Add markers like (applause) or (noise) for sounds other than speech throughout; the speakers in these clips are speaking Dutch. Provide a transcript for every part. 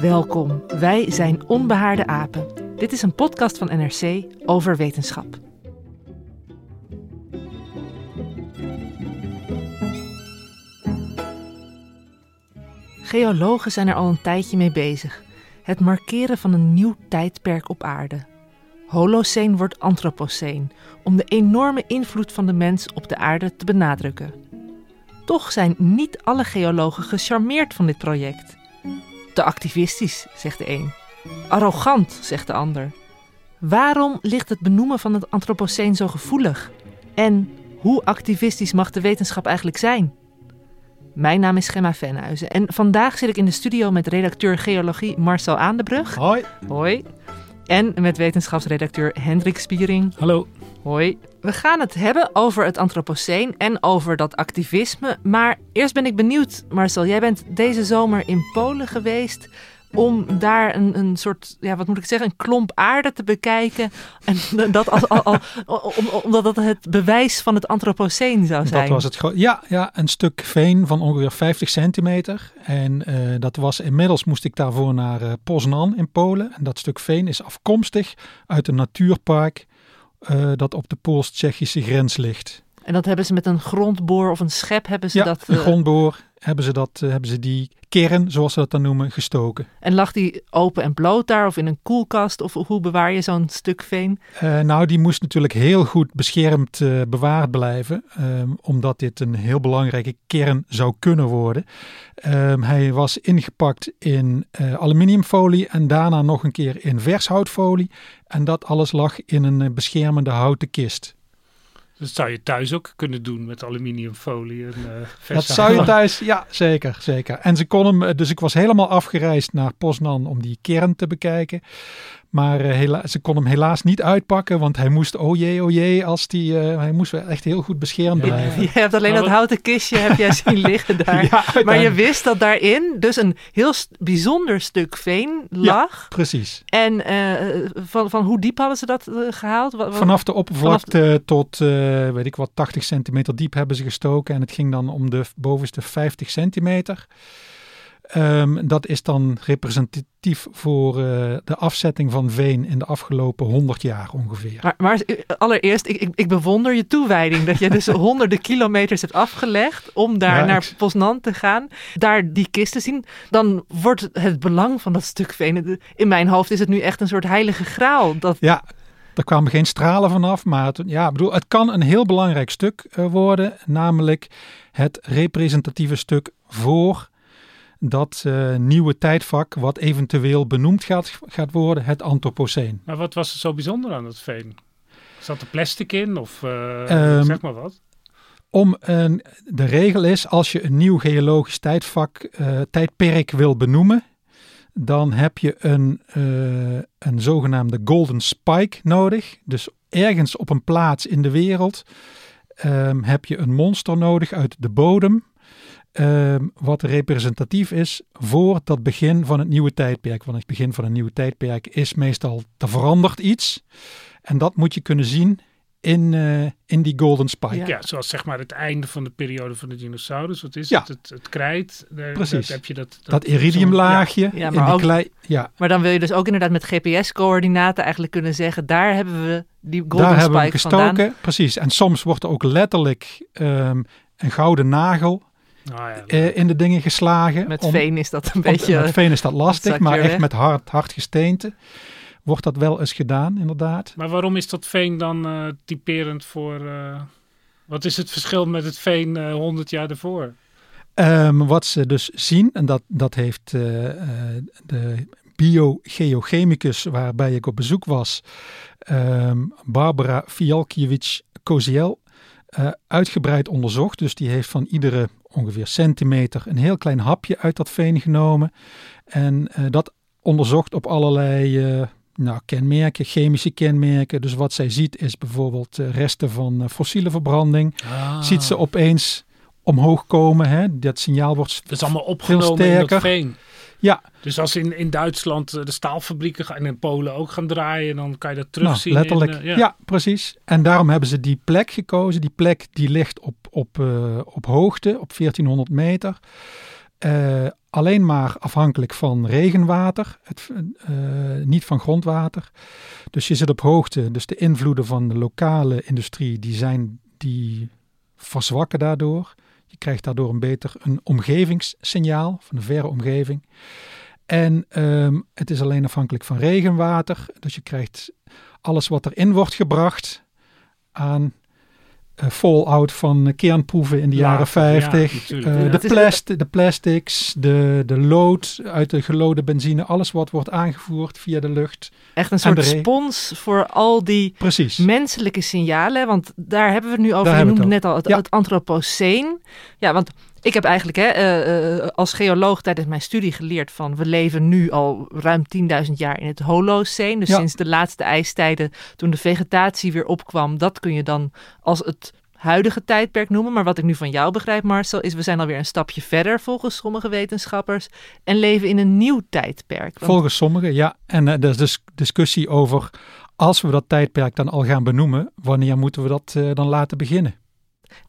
Welkom, wij zijn Onbehaarde Apen. Dit is een podcast van NRC over wetenschap. Geologen zijn er al een tijdje mee bezig. Het markeren van een nieuw tijdperk op aarde. Holoceen wordt Anthropoceen, om de enorme invloed van de mens op de aarde te benadrukken. Toch zijn niet alle geologen gecharmeerd van dit project. Te activistisch, zegt de een. Arrogant, zegt de ander. Waarom ligt het benoemen van het Anthropoceen zo gevoelig? En hoe activistisch mag de wetenschap eigenlijk zijn? Mijn naam is Gemma Venhuizen en vandaag zit ik in de studio met redacteur geologie Marcel Aandebrug. Hoi. Hoi. En met wetenschapsredacteur Hendrik Spiering. Hallo. Hoi. We gaan het hebben over het Anthropoceen en over dat activisme. Maar eerst ben ik benieuwd, Marcel. Jij bent deze zomer in Polen geweest om daar een, een soort, ja, wat moet ik zeggen, een klomp aarde te bekijken. En (laughs) dat als, al, al, om, omdat dat het bewijs van het Anthropoceen zou zijn. Dat was het. Ja, ja, een stuk veen van ongeveer 50 centimeter. En uh, dat was inmiddels moest ik daarvoor naar uh, Poznan in Polen. En dat stuk veen is afkomstig uit een natuurpark uh, dat op de Pools-Tsjechische grens ligt. En dat hebben ze met een grondboor of een schep hebben ze ja, dat. Een grondboor hebben ze dat, uh, hebben ze die kern, zoals ze dat dan noemen, gestoken. En lag die open en bloot daar of in een koelkast of hoe bewaar je zo'n stuk veen? Uh, nou, die moest natuurlijk heel goed beschermd uh, bewaard blijven, um, omdat dit een heel belangrijke kern zou kunnen worden. Um, hij was ingepakt in uh, aluminiumfolie en daarna nog een keer in vershoutfolie. En dat alles lag in een beschermende houten kist. Dat zou je thuis ook kunnen doen met aluminiumfolie. En, uh, dat zou je thuis, ja, zeker, zeker. En ze kon hem, dus ik was helemaal afgereisd naar Poznan om die kern te bekijken. Maar uh, hela ze kon hem helaas niet uitpakken, want hij moest, oh jee, oh jee, als die, uh, hij moest echt heel goed beschermd blijven. Je hebt alleen maar dat houten kistje heb jij (laughs) zien liggen daar. ja, maar je wist dat daarin dus een heel bijzonder stuk veen lag. Ja, precies. En uh, van, van hoe diep hadden ze dat gehaald? Wat, Vanaf de oppervlakte vanaf tot, weet ik wat, 80 centimeter diep hebben ze gestoken. En het ging dan om de bovenste 50 centimeter. Um, dat is dan representatief voor uh, de afzetting van veen in de afgelopen 100 jaar ongeveer. Maar, maar allereerst, ik, ik, ik, bewonder je toewijding. dat je dus (laughs) honderden kilometers hebt afgelegd om daar ja, naar ik... Poznan te gaan. Daar die kist te zien. Dan wordt het belang van dat stuk veen... In mijn hoofd is het nu echt een soort heilige graal. Dat... Ja, er kwamen geen stralen vanaf. Maar het, ja, bedoel, het kan een heel belangrijk stuk uh, worden. Namelijk het representatieve stuk voor dat uh, nieuwe tijdvak, wat eventueel benoemd gaat, gaat worden, het Anthropoceen. Maar wat was er zo bijzonder aan dat veen? Zat er plastic in of uh, um, zeg maar wat? Om een, de regel is, als je een nieuw geologisch tijdvak, uh, tijdperk wil benoemen, dan heb je een, een zogenaamde golden spike nodig. Dus ergens op een plaats in de wereld um, heb je een monster nodig uit de bodem uh, wat representatief is voor dat begin van het nieuwe tijdperk. Want het begin van een nieuwe tijdperk is meestal, er verandert iets. En dat moet je kunnen zien in, uh, in die golden spike. Ja. ja, zoals zeg maar het einde van de periode van de dinosaurus. Wat is ja. het? het? Het krijt. Daar, Precies. heb je dat, dat, dat iridiumlaagje. Ja. maar, in ook, klei, ja. maar dan wil je dus ook inderdaad met GPS-coördinaten eigenlijk kunnen zeggen... daar hebben we die golden daar spike hebben we hem gestoken, vandaan. Precies. En soms wordt er ook letterlijk um, een gouden nagel Oh, ja, uh, in de dingen geslagen. Met om, veen is dat een beetje... Met veen is dat lastig, maar echt met hard, hard gesteente. wordt dat wel eens gedaan, inderdaad. Maar waarom is dat veen dan uh, typerend voor... Uh, wat is het verschil met het veen uh, 100 jaar ervoor? Um, wat ze dus zien, en dat, dat heeft de biogeochemicus waarbij ik op bezoek was, um, Barbara Fialkiewicz-Koziel, uitgebreid onderzocht. Dus die heeft van iedere ongeveer centimeter een heel klein hapje uit dat veen genomen. En dat onderzocht op allerlei uh, nou, kenmerken, chemische kenmerken. Dus wat zij ziet is bijvoorbeeld resten van fossiele verbranding. Ah. Ziet ze opeens omhoog komen. Hè? Dat signaal wordt Dat is allemaal opgenomen in dat veen. Ja. Dus als in, in Duitsland de staalfabrieken en in Polen ook gaan draaien, dan kan je dat terugzien. Nou, letterlijk, in, ja. ja. precies. En daarom hebben ze die plek gekozen. Die plek die ligt op, op, op hoogte, op 1400 meter. Uh, alleen maar afhankelijk van regenwater, het, niet van grondwater. Dus je zit op hoogte. Dus de invloeden van de lokale industrie, die, zijn, die verzwakken daardoor. Je krijgt daardoor een beter een omgevingssignaal van de verre omgeving. En um, het is alleen afhankelijk van regenwater. Dus je krijgt alles wat erin wordt gebracht aan uh, fallout van kernproeven in de jaren 50. Ja, uh, de, plast de plastics, de, de lood uit de gelode benzine, alles wat wordt aangevoerd via de lucht. Echt een soort spons voor al die Precies. menselijke signalen. Want daar hebben we het nu over. Daar Je noemde net al het, ja. het antropoceen. Ja, want ik heb eigenlijk hè, uh, uh, als geoloog tijdens mijn studie geleerd van we leven nu al ruim 10.000 jaar in het Holocene. Dus ja. sinds de laatste ijstijden, toen de vegetatie weer opkwam, dat kun je dan als het huidige tijdperk noemen. Maar wat ik nu van jou begrijp, Marcel, is we zijn alweer een stapje verder volgens sommige wetenschappers en leven in een nieuw tijdperk. Want... Volgens sommigen, ja. En uh, er is dus discussie over als we dat tijdperk dan al gaan benoemen, wanneer moeten we dat uh, dan laten beginnen?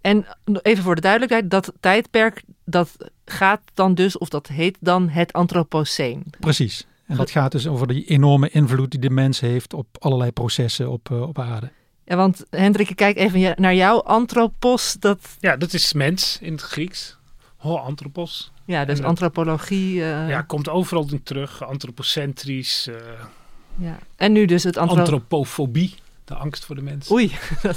En even voor de duidelijkheid, dat tijdperk dat gaat dan dus, of dat heet dan het Anthropoceen. Precies. En dat gaat dus over die enorme invloed die de mens heeft op allerlei processen op, uh, op aarde. Ja, want Hendrik, ik kijk even naar jou. Anthropos, dat... Ja, dat is mens in het Grieks. Ho, anthropos. Ja, dus en antropologie... Uh... Ja, komt overal in terug. Antropocentrisch. Uh... Ja. En nu dus het antro... antropofobie. De angst voor de mens. Oei.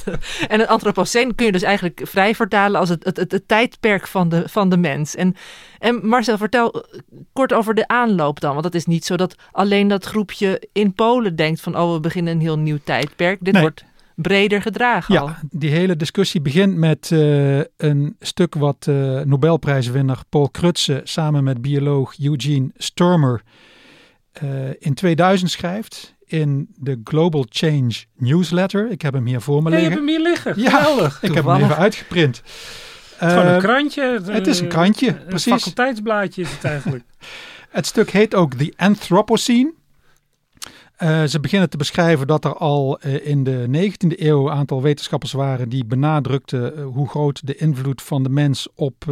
(laughs) en het antropoceen kun je dus eigenlijk vrij vertalen als het, het, het, het, tijdperk van de, van de mens. En, en Marcel, vertel kort over de aanloop dan. Want het is niet zo dat alleen dat groepje in Polen denkt van... oh, we beginnen een heel nieuw tijdperk. Dit nee. wordt breder gedragen ja, al. die hele discussie begint met uh, een stuk wat uh, Nobelprijswinnaar Paul Krutse... samen met bioloog Eugene Sturmer uh, in 2000 schrijft in de Global Change Newsletter. Ik heb hem hier voor me liggen. Ja, je hebt hem hier liggen. Ja, Geweldig. ik heb hem even uitgeprint. Het is uh, een krantje. Het is een krantje, een precies. Een faculteitsblaadje is het eigenlijk. (laughs) het stuk heet ook The Anthropocene. Uh, ze beginnen te beschrijven dat er al uh, in de 19e eeuw een aantal wetenschappers waren die benadrukten hoe groot de invloed van de mens op,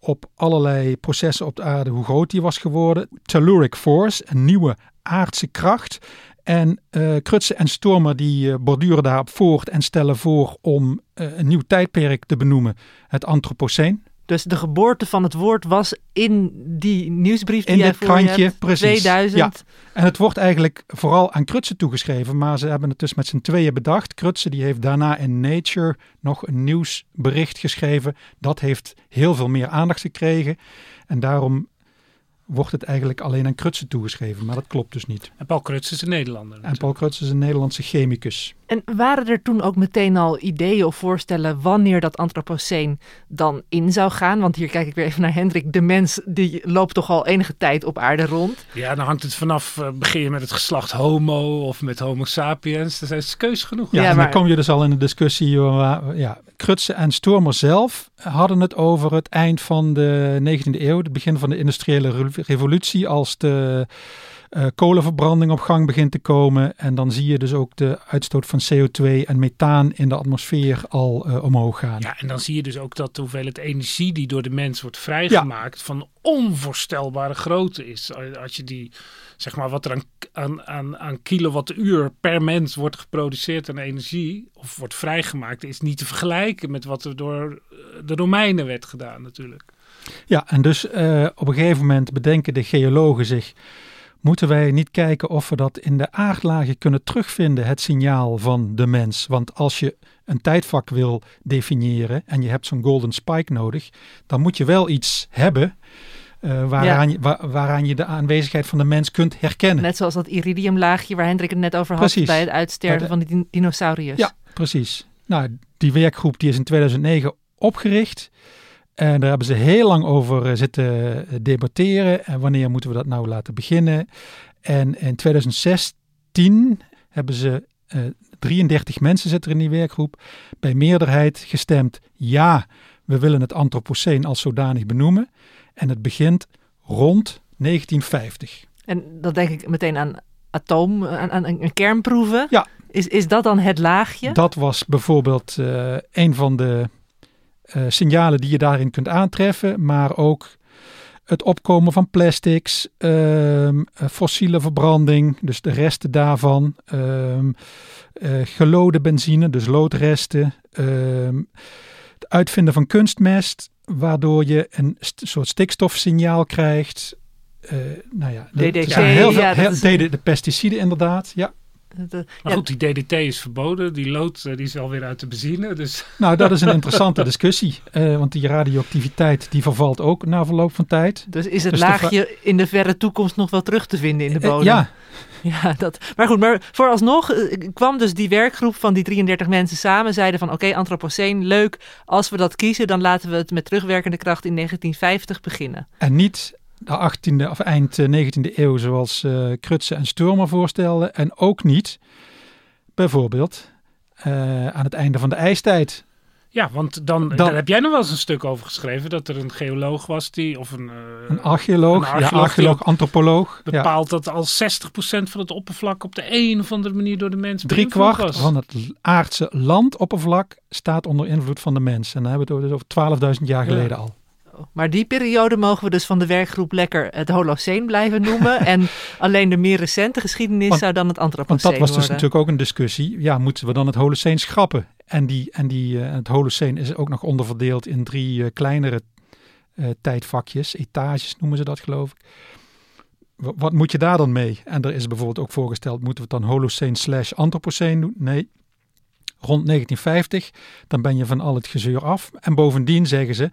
op allerlei processen op de aarde, hoe groot die was geworden. Telluric force, een nieuwe aardse kracht. En uh, Krutse en Stormer die uh, borduren daarop voort en stellen voor om uh, een nieuw tijdperk te benoemen, het Anthropoceen. Dus de geboorte van het woord was in die nieuwsbrief die in jij dit krantje, hebt, precies. 2000. Ja. En het wordt eigenlijk vooral aan Krutse toegeschreven, maar ze hebben het dus met z'n tweeën bedacht. Krutse die heeft daarna in Nature nog een nieuwsbericht geschreven. Dat heeft heel veel meer aandacht gekregen. En daarom wordt het eigenlijk alleen aan Krutse toegeschreven, maar dat klopt dus niet. En Paul Krutse is een Nederlander. En Paul Krutse is een Nederlandse chemicus. En waren er toen ook meteen al ideeën of voorstellen wanneer dat antropoceen dan in zou gaan? Want hier kijk ik weer even naar Hendrik. De mens die loopt toch al enige tijd op aarde rond. Ja, dan hangt het vanaf, uh, begin je met het geslacht homo of met homo sapiens. Er zijn keus genoeg. Ja, ja maar... dan kom je dus al in de discussie. Ja, Krutse en Stormer zelf hadden het over het eind van de 19e eeuw, het begin van de industriële revolutie, als de uh, kolenverbranding op gang begint te komen. En dan zie je dus ook de uitstoot van CO2 en methaan in de atmosfeer al uh, omhoog gaan. Ja, en dan zie je dus ook dat de hoeveelheid energie die door de mens wordt vrijgemaakt ja. van onvoorstelbare grootte is. Als je die, zeg maar, wat er aan, aan, aan, aan kilowattuur per mens wordt geproduceerd aan energie, of wordt vrijgemaakt, is niet te vergelijken met wat er door de Romeinen werd gedaan natuurlijk. Ja, en dus uh, op een gegeven moment bedenken de geologen zich moeten wij niet kijken of we dat in de aardlagen kunnen terugvinden, het signaal van de mens. Want als je een tijdvak wil definiëren en je hebt zo'n golden spike nodig, dan moet je wel iets hebben uh, waaraan, je, waaraan je de aanwezigheid van de mens kunt herkennen. Net zoals dat iridiumlaagje waar Hendrik het net over had precies. bij het uitsterven van de dinosauriërs. Ja, precies. Nou, die werkgroep die is in 2009 opgericht. En daar hebben ze heel lang over eh, zitten eh, debatteren. En wanneer moeten we dat nou laten beginnen? En in 2016 hebben ze uh, 33 mensen zitten in die werkgroep. Bij meerderheid gestemd ja, we willen het antropoceen als zodanig benoemen. En het begint rond 1950. En dan denk ik meteen aan atoom, aan, aan, aan kernproeven. Ja. Is, is dat dan het laagje? Dat was bijvoorbeeld uh, een van de uh, signalen die je daarin kunt aantreffen, maar ook het opkomen van plastics, uh, fossiele verbranding, dus de resten daarvan, uh, gelode benzine, dus loodresten, ehm, het uitvinden van kunstmest, waardoor je een soort stikstofsignaal krijgt. Uh, nou ja, DDT, heel veel, ja, heel, de pesticiden inderdaad, ja. De, maar goed, die DDT is verboden. Die lood die is alweer uit de benzine. Dus. Nou, dat is een interessante (laughs) discussie. Uh, want die radioactiviteit die vervalt ook na verloop van tijd. Dus is het dus laagje in de verre toekomst nog wel terug te vinden in de bodem? Uh, ja. (laughs) Ja, dat. Maar goed, maar vooralsnog uh, kwam dus die werkgroep van die 33 mensen samen. Zeiden van oké, okay, Anthropoceen, leuk. Als we dat kiezen, dan laten we het met terugwerkende kracht in 1950 beginnen. En niet de 18e of eind 19e eh, eeuw, zoals uh, Krutse en Sturmer voorstelden. En ook niet bijvoorbeeld uh, aan het einde van de ijstijd. Ja, want dan, dan, daar heb jij nog wel eens een stuk over geschreven dat er een geoloog was die, of een, uh, een archeoloog, een archeoloog, ja, archeoloog antropoloog. Bepaalt ja. dat al 60% van het oppervlak op de een of andere manier door de mens Drie kwart van het aardse landoppervlak staat onder invloed van de mens. En dan hebben we het dus over 12.000 jaar geleden al. Maar die periode mogen we dus van de werkgroep lekker het Holoceen blijven noemen. (laughs) en alleen de meer recente geschiedenis zou dan het Anthropoceen worden. Want dat was dus natuurlijk ook een discussie. Ja, moeten we dan het Holoceen schrappen? En, die, en die, uh, het Holoceen is ook nog onderverdeeld in drie uh, kleinere uh, tijdvakjes. Etages noemen ze dat geloof ik. W wat moet je daar dan mee? En er is bijvoorbeeld ook voorgesteld, moeten we het dan Holoceen slash Anthropoceen doen? Nee, rond 1950, dan ben je van al het gezeur af. En bovendien zeggen ze,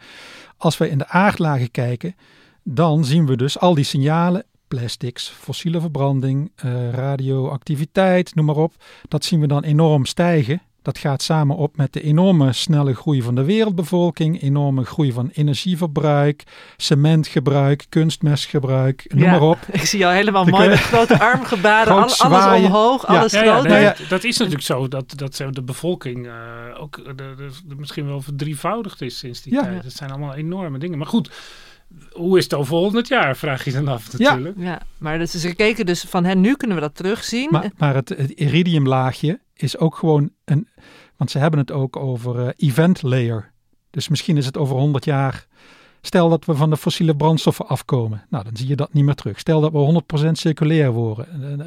als we in de aardlagen kijken, dan zien we dus al die signalen, plastics, fossiele verbranding, uh, radioactiviteit, noem maar op. Dat zien we dan enorm stijgen. Dat gaat samen op met de enorme snelle groei van de wereldbevolking, enorme groei van energieverbruik, cementgebruik, kunstmestgebruik, noem maar op. (laughs) Ik zie jou helemaal mooi met grote armgebaren, alles omhoog, alles ja, groot. Ja, nee, dat is natuurlijk zo, dat, dat de bevolking uh, ook de, de, de, misschien wel verdrievoudigd is sinds die tijd. Dat zijn allemaal enorme dingen. Maar goed, hoe is het over 100 jaar, vraag je dan af natuurlijk. Ja, ja maar dus ze keken dus van, hen, nu kunnen we dat terugzien. Maar, maar het, het iridiumlaagje is ook gewoon een, want ze hebben het ook over uh, event layer. Dus misschien is het over 100 jaar, stel dat we van de fossiele brandstoffen afkomen. Nou, dan zie je dat niet meer terug. Stel dat we 100% circulair worden.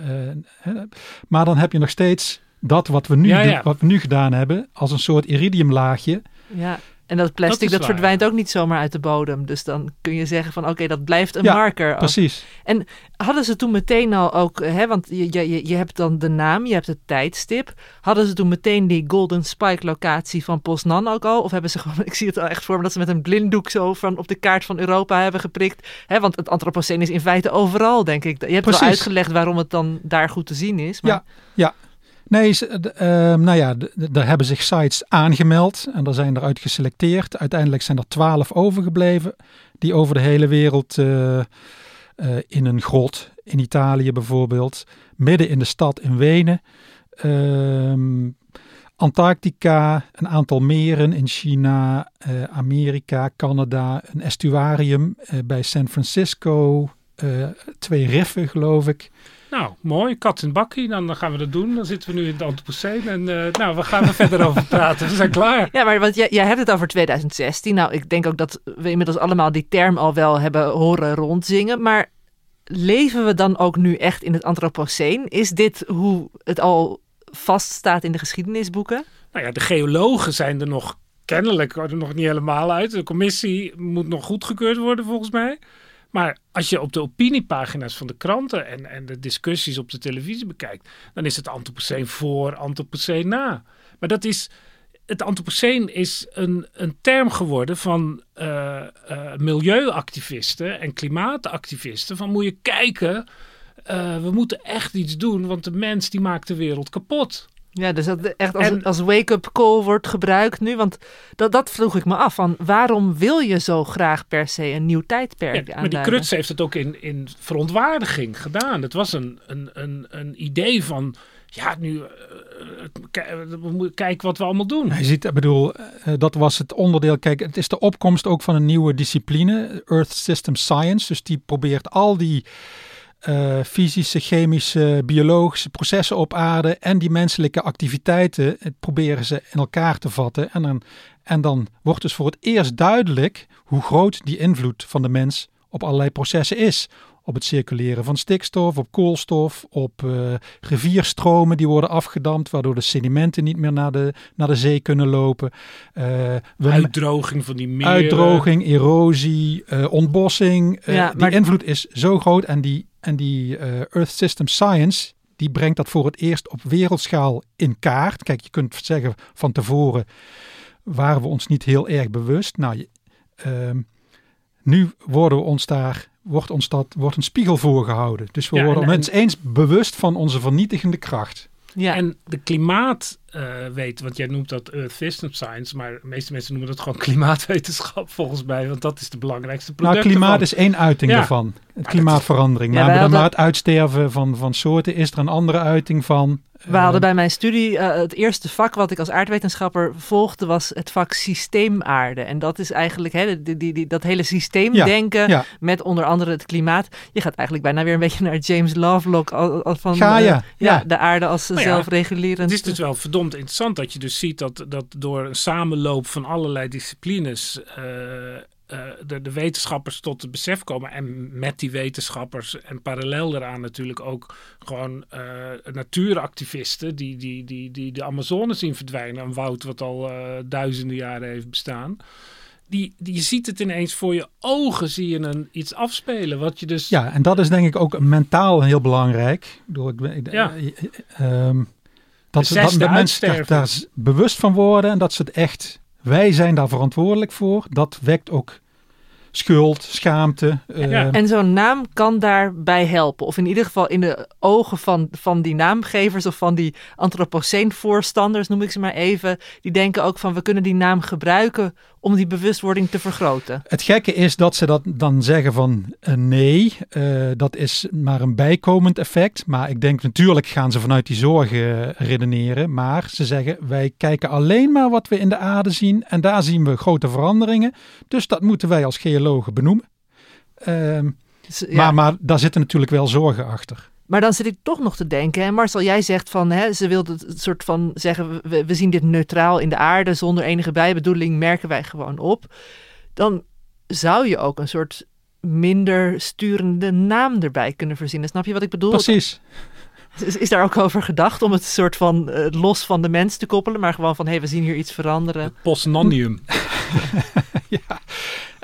Uh, uh, maar dan heb je nog steeds dat wat we nu, ja, ja. Doen, wat we nu gedaan hebben, als een soort iridiumlaagje. Ja. En dat plastic dat, dat verdwijnt ook niet zomaar uit de bodem. Dus dan kun je zeggen van oké, dat blijft een ja, marker. Precies. En hadden ze toen meteen al ook, hè, want je, je, je hebt dan de naam, je hebt het tijdstip. Hadden ze toen meteen die Golden Spike locatie van Poznan ook al? Of hebben ze gewoon, (laughs) ik zie het al echt voor me, dat ze met een blinddoek zo van op de kaart van Europa hebben geprikt. Hè, want het Anthropoceen is in feite overal, denk ik. Je hebt Precies. wel uitgelegd waarom het dan daar goed te zien is. Maar... Ja, ja. Nee, uh, nou ja, er hebben zich sites aangemeld en er zijn eruit geselecteerd. Uiteindelijk zijn er twaalf overgebleven die over de hele wereld uh, uh, in een grot, in Italië bijvoorbeeld, midden in de stad in Wenen, ehm, Antarctica, een aantal meren in China, Amerika, Canada, een estuarium bij San Francisco, twee riffen geloof ik. Nou, mooi. Kat in bakkie. Dan, dan gaan we dat doen. Dan zitten we nu in het Anthropoceen. En uh, nou, we gaan er (laughs) verder over praten. We zijn klaar. Ja, maar want jij, jij hebt het over 2016. Nou, ik denk ook dat we inmiddels allemaal die term al wel hebben horen rondzingen. Maar leven we dan ook nu echt in het Anthropoceen? Is dit hoe het al vaststaat in de geschiedenisboeken? Nou ja, de geologen zijn er nog kennelijk er nog niet helemaal uit. De commissie moet nog goedgekeurd worden volgens mij. Maar als je op de opiniepagina's van de kranten en, en de discussies op de televisie bekijkt, dan is het Anthropoceen voor, Anthropoceen na. Maar dat is, het Anthropoceen is een, een term geworden van uh, uh, milieuactivisten en klimaatactivisten. Van moet je kijken, uh, we moeten echt iets doen, want de mens die maakt de wereld kapot. Ja, dus dat echt als, als wake-up call wordt gebruikt nu. Want dat, dat vroeg ik me af. Van waarom wil je zo graag per se een nieuw tijdperk ja, Maar die Kruts heeft het ook in, in verontwaardiging gedaan. Het was een, een, een, een idee van... Ja, nu uh, kijk wat we allemaal doen. Je ziet, ik bedoel, uh, dat was het onderdeel. Kijk, het is de opkomst ook van een nieuwe discipline, Earth System Science. Dus die probeert al die uh, fysische, chemische, biologische processen op aarde en die menselijke activiteiten proberen ze in elkaar te vatten. En dan, en dan wordt dus voor het eerst duidelijk hoe groot die invloed van de mens op allerlei processen is. Op het circuleren van stikstof, op koolstof, op uh, rivierstromen die worden afgedamd, waardoor de sedimenten niet meer naar de, naar de zee kunnen lopen. Uh, uitdroging van die meren. Uitdroging, erosie, uh, ontbossing. Ja, die invloed is zo groot en die en die uh, Earth System Science, die brengt dat voor het eerst op wereldschaal in kaart. Kijk, je kunt zeggen van tevoren waren we ons niet heel erg bewust. Nou, uh, nu worden we ons daar, wordt ons dat, wordt een spiegel voorgehouden. Dus we ja, worden ons eens bewust van onze vernietigende kracht. Ja. En de klimaat uh, weet, want jij noemt dat Earth System Science, maar de meeste mensen noemen dat gewoon (laughs) klimaatwetenschap volgens mij, want dat is de belangrijkste product. Nou, klimaat is één uiting ja. daarvan. Het klimaatverandering. Ja, maar, maar het uitsterven van, van soorten is er een andere uiting van. We hadden bij mijn studie uh, het eerste vak wat ik als aardwetenschapper volgde was het vak systeemaarde. En dat is eigenlijk hè, die, die, die, dat hele systeemdenken ja, ja. met onder andere het klimaat. Je gaat eigenlijk bijna weer een beetje naar James Lovelock van Gaia. Uh, ja, de aarde als nou zelfregulerend. Het is dus wel verdomd interessant dat je dus ziet dat, dat door een samenloop van allerlei disciplines uh, uh, de, de, wetenschappers tot het besef komen. En met die wetenschappers en parallel daaraan natuurlijk ook gewoon uh, natuuractivisten die, die, die, die de Amazone zien verdwijnen. Een woud wat al duizenden jaren heeft bestaan. Die, die, je ziet het ineens voor je ogen, zie je een, iets afspelen. Wat je dus... Ja, en dat is denk ik ook mentaal heel belangrijk. Door, ik, ja. Um, dat, dat de mensen daar, daar bewust van worden en dat ze het echt wij zijn daar verantwoordelijk voor. Dat wekt ook schuld, schaamte. Uh... En zo'n naam kan daarbij helpen. Of in ieder geval in de ogen van, van die naamgevers of van die antropoceen-voorstanders, noem ik ze maar even. Die denken ook van we kunnen die naam gebruiken om die bewustwording te vergroten. Het gekke is dat ze dat dan zeggen van uh, nee, uh, dat is maar een bijkomend effect. Maar ik denk natuurlijk gaan ze vanuit die zorgen redeneren. Maar ze zeggen wij kijken alleen maar wat we in de aarde zien en daar zien we grote veranderingen. Dus dat moeten wij als geologen benoemen. Uh, ja. maar, maar daar zitten natuurlijk wel zorgen achter. Maar dan zit ik toch nog te denken. En Marcel, jij zegt van hè, ze wilde het soort van zeggen: we, we zien dit neutraal in de aarde, zonder enige bijbedoeling merken wij gewoon op. Dan zou je ook een soort minder sturende naam erbij kunnen verzinnen. Snap je wat ik bedoel? Precies. Is, is daar ook over gedacht om het soort van uh, los van de mens te koppelen, maar gewoon van hé, hey, we zien hier iets veranderen? Postnonium. (laughs) ja.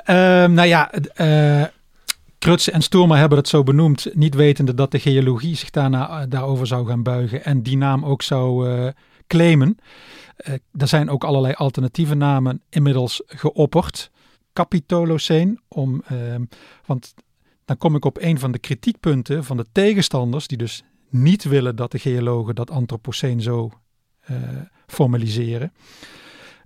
Uh, nou ja, uh, Krutse en Stoerma hebben het zo benoemd, niet wetende dat de geologie zich daarna, eh, daarover zou gaan buigen en die naam ook zou uh, claimen. Er zijn ook allerlei alternatieve namen inmiddels geopperd. Capitolocene, om, uh, want dan kom ik op een van de kritiekpunten van de tegenstanders, die dus niet willen dat de geologen dat antropoceen zo formaliseren.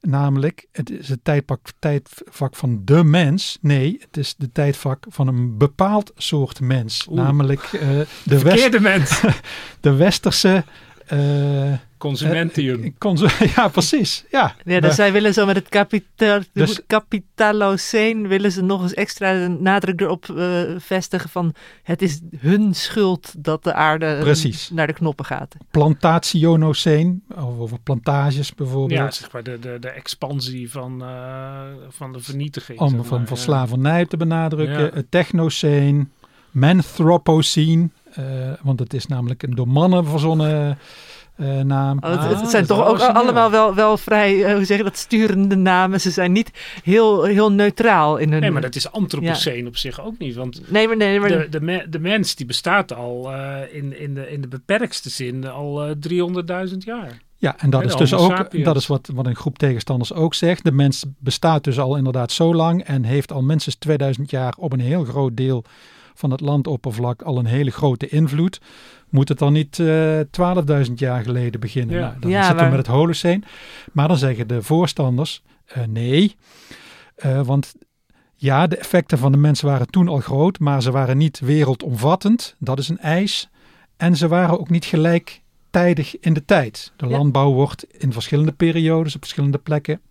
Namelijk, het is het tijdvak, tijdvak van de mens. Nee, het is de tijdvak van een bepaald soort mens. Oeh. Namelijk uh, de, Verkeerde mens. (laughs) de westerse uh, Consumentium. Uh, consu (laughs) ja, precies. Ja, ja dus zij willen zo met het kapitaal, dus, willen ze nog eens extra nadruk erop uh, vestigen van het is hun schuld dat de aarde precies. naar de knoppen gaat. Plantationoceen, over plantages bijvoorbeeld. Ja, zeg maar de, de, de expansie van, uh, van de vernietiging. Om van, van slavernij te benadrukken. Ja. Het technoceen, manthropocene, want het is namelijk een door mannen verzonnen eh, naam. Oh, het, Ah, het zijn toch ook allemaal wel, wel vrij, eh, hoe zeg je dat, sturende namen. Ze zijn niet heel, heel neutraal in hun... Nee, maar dat is antropoceen op zich ook niet. Want Nee, maar, nee, maar de, de, me- de mens die bestaat al eh, in, in, de, in de beperktste zin al eh 300.000 jaar. Ja, en dat is dus ook, sapiens. dat is wat, wat een groep tegenstanders ook zegt. De mens bestaat dus al inderdaad zo lang en heeft al minstens 2000 jaar op een heel groot deel van het landoppervlak al een hele grote invloed. Moet het dan niet eh 12.000 jaar geleden beginnen? Ja. Nou, dan Ja, zitten we maar- met het Holocene. Maar dan zeggen de voorstanders eh, nee. Eh, want ja, de effecten van de mens waren toen al groot, maar ze waren niet wereldomvattend. Dat is een eis. En ze waren ook niet gelijktijdig in de tijd. De Ja. landbouw wordt in verschillende periodes op verschillende plekken.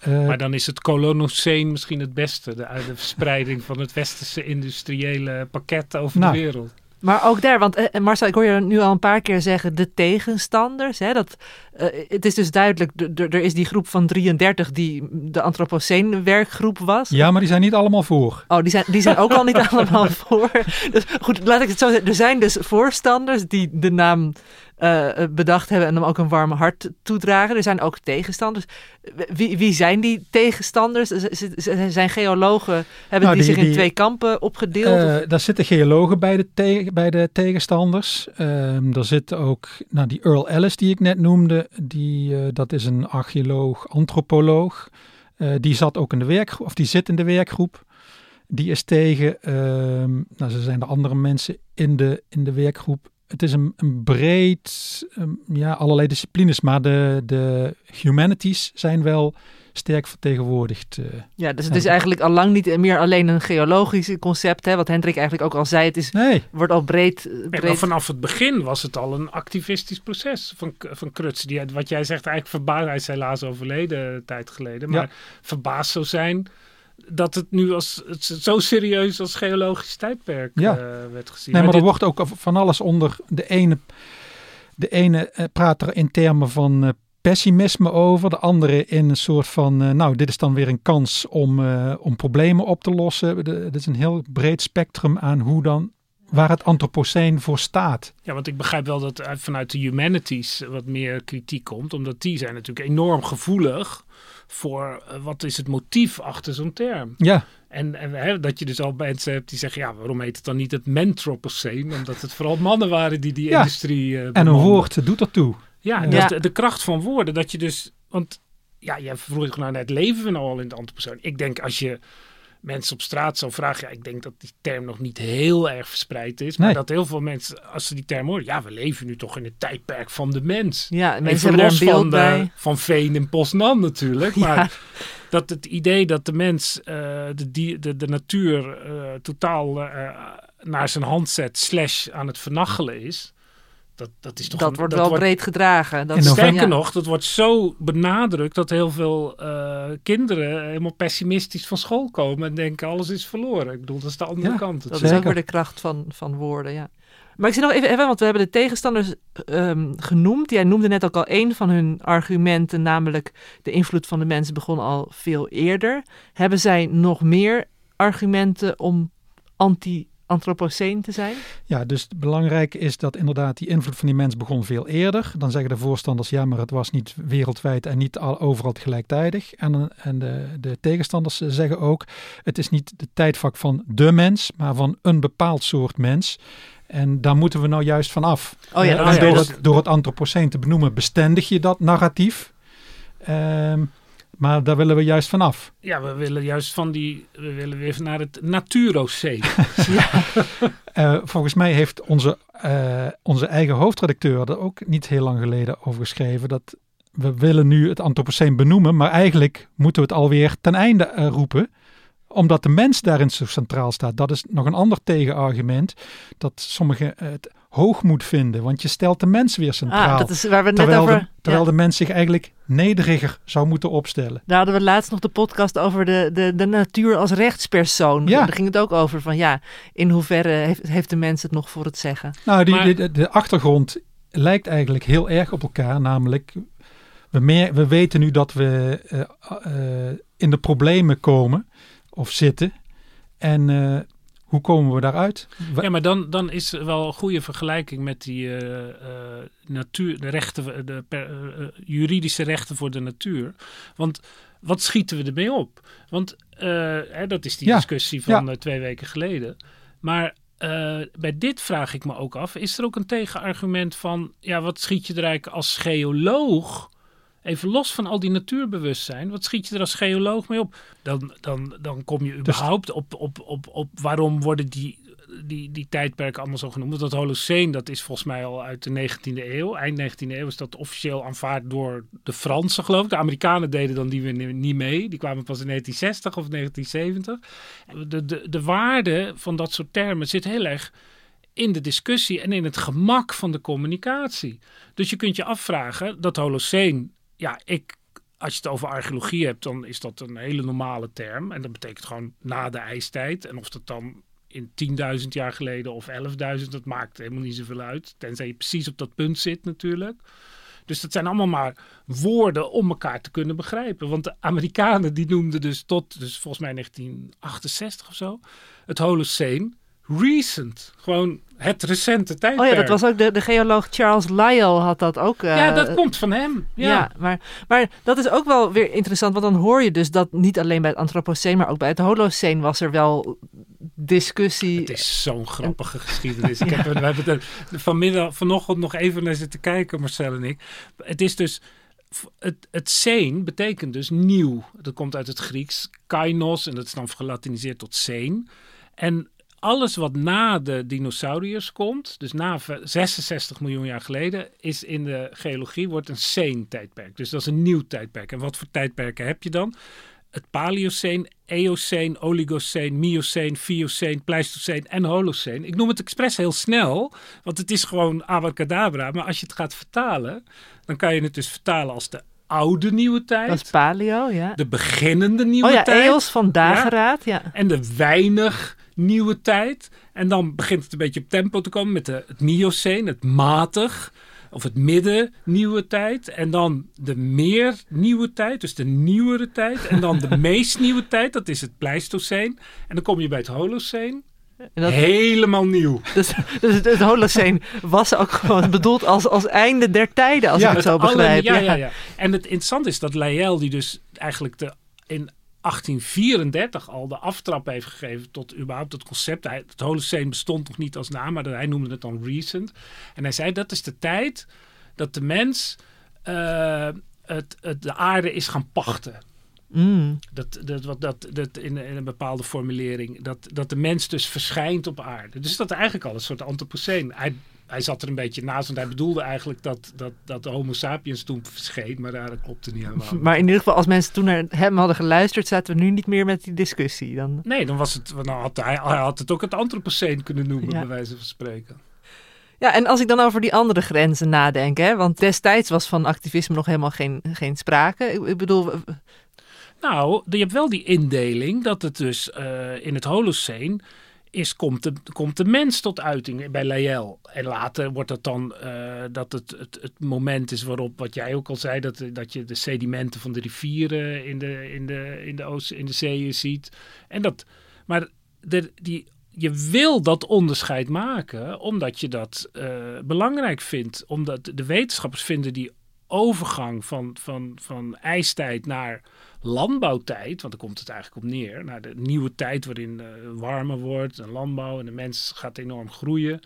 Eh, Maar dan is het Colonoceen misschien het beste. De, de verspreiding van het westerse industriële pakket over Nou. de wereld. Maar ook daar, want eh, Marcel, ik hoor je nu al een paar keer zeggen de tegenstanders. Hè, dat, eh, het is dus duidelijk, er is die groep van 33 die de Anthropocene werkgroep was. ja, maar die zijn niet allemaal voor. Oh, die zijn, die zijn ook al niet (laughs) allemaal voor. Dus goed, laat ik het zo zeggen. Er zijn dus voorstanders die de naam eh, bedacht hebben en hem ook een warm hart toedragen. Er zijn ook tegenstanders. Wie, wie zijn die tegenstanders? Zijn geologen, hebben Nou, die, die- zich in die- twee kampen opgedeeld? Eh, daar zitten geologen bij de, te- bij de tegenstanders. Ehm er zit ook nou, die Earl Ellis die ik net noemde. Die, eh, dat is een archeoloog, antropoloog. Eh, die zat ook in de werkgroep, of die zit in de werkgroep. Die is tegen, ehm, nou, ze zijn er andere mensen in de, in de werkgroep. Het is een, een breed, ehm, ja, allerlei disciplines, maar de, de humanities zijn wel sterk vertegenwoordigd. eh. Ja, dus het is eigenlijk al lang niet meer alleen een geologisch concept. Hè, wat Hendrik eigenlijk ook al zei. Het is, Nee, wordt al breed. eh, Nee, maar breed vanaf het begin was het al een activistisch proces van, van Kruts. Die, wat jij zegt, eigenlijk verbaasd. Hij is helaas overleden een tijd geleden. Maar Ja. verbaasd zou zijn dat het nu als, het zo serieus als geologisch tijdperk Ja. eh, werd gezien. Nee, maar er dit- wordt ook van alles onder. De ene, de ene eh, praat er in termen van eh, pessimisme over, de andere in een soort van, nou, dit is dan weer een kans om, om problemen op te lossen. De, het is een heel breed spectrum aan hoe dan, waar het antropoceen voor staat. Ja, want ik begrijp wel dat uit- vanuit de humanities wat meer kritiek komt. Omdat die zijn natuurlijk enorm gevoelig voor eh, wat is het motief achter zo'n term. Ja, En, en hè, dat je dus al mensen hebt die zeggen, ja, waarom heet het dan niet het mentropoceen? Omdat het vooral mannen waren die die Ja. industrie eh en een woord doet ertoe. Ja, Ja. dat de, de kracht van woorden. Dat je dus, want ja, jij vroeg nou net, leven we nou al in het antropoceen? Ik denk als je mensen op straat zou vragen, ja, ik denk dat die term nog niet heel erg verspreid is. Maar Nee. dat heel veel mensen, als ze die term horen, ja, we leven nu toch in het tijdperk van de mens. Ja, mensen er los van, de, van Veen en Poznan natuurlijk. Maar Ja. dat het idee dat de mens eh, de, die, de, de natuur eh, totaal eh, naar zijn hand zet, slash aan het vernachelen is. Dat, dat is toch Dat een- wordt wel breed gedragen. Dat is- november- Sterker ja. nog, dat wordt zo benadrukt dat heel veel eh, kinderen helemaal pessimistisch van school komen en denken alles is verloren. Ik bedoel, dat is de andere Ja, kant. Dat is Zeker. ook weer de kracht van, van woorden, ja. Maar ik zie nog even, even want we hebben de tegenstanders ehm, genoemd. Jij noemde net ook al een van hun argumenten, namelijk de invloed van de mens begon al veel eerder. Hebben zij nog meer argumenten om anti-antropoceen te zijn? Ja, dus het belangrijke is dat inderdaad die invloed van die mens begon veel eerder. Dan zeggen de voorstanders, ja, maar het was niet wereldwijd en niet al, overal gelijktijdig. En, en de, de tegenstanders zeggen ook, het is niet de tijdvak van de mens, maar van een bepaald soort mens. En daar moeten we nou juist van af. Oh ja, Eh, ja, door, dus- het, door het antropoceen te benoemen bestendig je dat narratief. Ehm, maar daar willen we juist van af. Ja, we willen juist van die, we willen weer naar het natuuroceen. (laughs) Eh, volgens mij heeft onze, eh, onze eigen hoofdredacteur er ook niet heel lang geleden over geschreven. Dat we willen nu het antropoceen benoemen, maar eigenlijk moeten we het alweer ten einde eh, roepen. Omdat de mens daarin zo centraal staat. Dat is nog een ander tegenargument. Dat sommigen het hoogmoed vinden. Want je stelt de mens weer centraal. Ah, dat is waar we het net terwijl over... de, terwijl ja. de mens zich eigenlijk nederiger zou moeten opstellen. Daar hadden we laatst nog de podcast over de, de, de natuur als rechtspersoon. Ja. Daar ging het ook over van ja, in hoeverre heeft, heeft de mens het nog voor het zeggen? Nou, die, Maar- de, de, de achtergrond lijkt eigenlijk heel erg op elkaar. Namelijk, we, meer, we weten nu dat we eh, eh, in de problemen komen of zitten. En eh, hoe komen we daaruit? Ja, maar dan, dan is er wel een goede vergelijking met die uh, uh, natuur, de rechten, de per, uh, juridische rechten voor de natuur. Want wat schieten we ermee op? Want hè, dat is die ja. discussie van ja. twee weken geleden. Maar bij dit vraag ik me ook af: is er ook een tegenargument van, ja, wat schiet je er eigenlijk als geoloog? Even los van al die natuurbewustzijn, wat schiet je er als geoloog mee op? Dan, dan, dan kom je überhaupt op, op, op, op waarom worden die, die, die tijdperken allemaal zo genoemd. Want dat Holocene, dat is volgens mij al uit de 19e eeuw. Eind 19e eeuw is dat officieel aanvaard door de Fransen, geloof ik. De Amerikanen deden dan die weer niet mee. Die kwamen pas in 1960 of 1970. De, de, de waarde van dat soort termen zit heel erg in de discussie en in het gemak van de communicatie. Dus je kunt je afvragen dat Holocene ja, ik, als je het over archeologie hebt, dan is dat een hele normale term. En dat betekent gewoon na de ijstijd. En of dat dan in 10.000 jaar geleden of 11.000, dat maakt helemaal niet zoveel uit. Tenzij je precies op dat punt zit natuurlijk. Dus dat zijn allemaal maar woorden om elkaar te kunnen begrijpen. Want de Amerikanen die noemden dus tot, dus volgens mij 1968 of zo, het Holocene recent. Gewoon het recente tijdperk. Oh ja, dat was ook de, de geoloog Charles Lyell had dat ook. Uh, ja, dat komt van hem. Ja, ja, maar, maar dat is ook wel weer interessant, want dan hoor je dus dat niet alleen bij het Anthropoceen, maar ook bij het Holocene was er wel discussie. Het is zo'n grappige geschiedenis. Ik (laughs) heb, we hebben er vanmiddag, vanochtend nog even naar zitten kijken, Marcel en ik. Het is dus het, het seen betekent dus nieuw. Dat komt uit het Grieks kainos en dat is dan gelatiniseerd tot seen. En alles wat na de dinosauriërs komt, dus na 66 miljoen jaar geleden, is in de geologie wordt een Seen-tijdperk. Dus dat is een nieuw tijdperk. En wat voor tijdperken heb je dan? Het Paleoceen, Eoceen, Oligoceen, Mioceen, Fioceen, Pleistoceen en Holoceen. Ik noem het expres heel snel, want het is gewoon abracadabra. Maar als je het gaat vertalen, dan kan je het dus vertalen als de oude nieuwe tijd. Dat is paleo, ja. De beginnende nieuwe oh, ja, tijd. Eos van dageraad, ja. En de weinig nieuwe tijd. En dan begint het een beetje op tempo te komen met de, het Miocene, het matig. Of het midden nieuwe tijd. En dan de meer nieuwe tijd, dus de nieuwere tijd. En dan de (laughs) meest nieuwe tijd, dat is het Pleistocene. En dan kom je bij het Holocene. Dat, Helemaal nieuw. Dus, dus het, het Holocene was ook gewoon bedoeld als, als einde der tijden, als ik het zo begrijp. ja, ja, ja. En het interessante is dat Lyell, die dus eigenlijk de, in 1834 al de aftrap heeft gegeven tot überhaupt het concept. Hij, het Holocene bestond nog niet als naam, maar hij noemde het dan recent. En hij zei dat is de tijd dat de mens uh, het, het, de aarde is gaan pachten. Mm. Dat, dat, wat, dat, dat in, in, een bepaalde formulering. Dat, dat de mens dus verschijnt op aarde. Dus dat eigenlijk al een soort antropoceen. Hij hij zat er een beetje naast, want hij bedoelde eigenlijk dat, dat, dat de Homo sapiens toen verscheen, maar daar klopte niet helemaal. Maar in ieder geval, als mensen toen naar hem hadden geluisterd, zaten we nu niet meer met die discussie. Dan... Nee, dan was het, nou had hij, hij had het ook het Anthropoceen kunnen noemen, bij wijze van spreken. Ja, en als ik dan over die andere grenzen nadenk, hè, want destijds was van activisme nog helemaal geen, geen sprake. Ik, ik bedoel. Nou, je hebt wel die indeling dat het dus uh, in het Holocene is, komt, de, komt de mens tot uiting bij Lyell. En later wordt het dan uh, dat het, het, het, moment is waarop, wat jij ook al zei, dat, dat je de sedimenten van de rivieren in de, in de, in de, oost, in de zeeën ziet. En dat, maar de, die, je wil dat onderscheid maken omdat je dat uh, belangrijk vindt. Omdat de wetenschappers vinden die overgang van, van, van ijstijd naar landbouwtijd, want daar komt het eigenlijk op neer, naar de nieuwe tijd waarin uh, warmer wordt en landbouw en de mens gaat enorm groeien.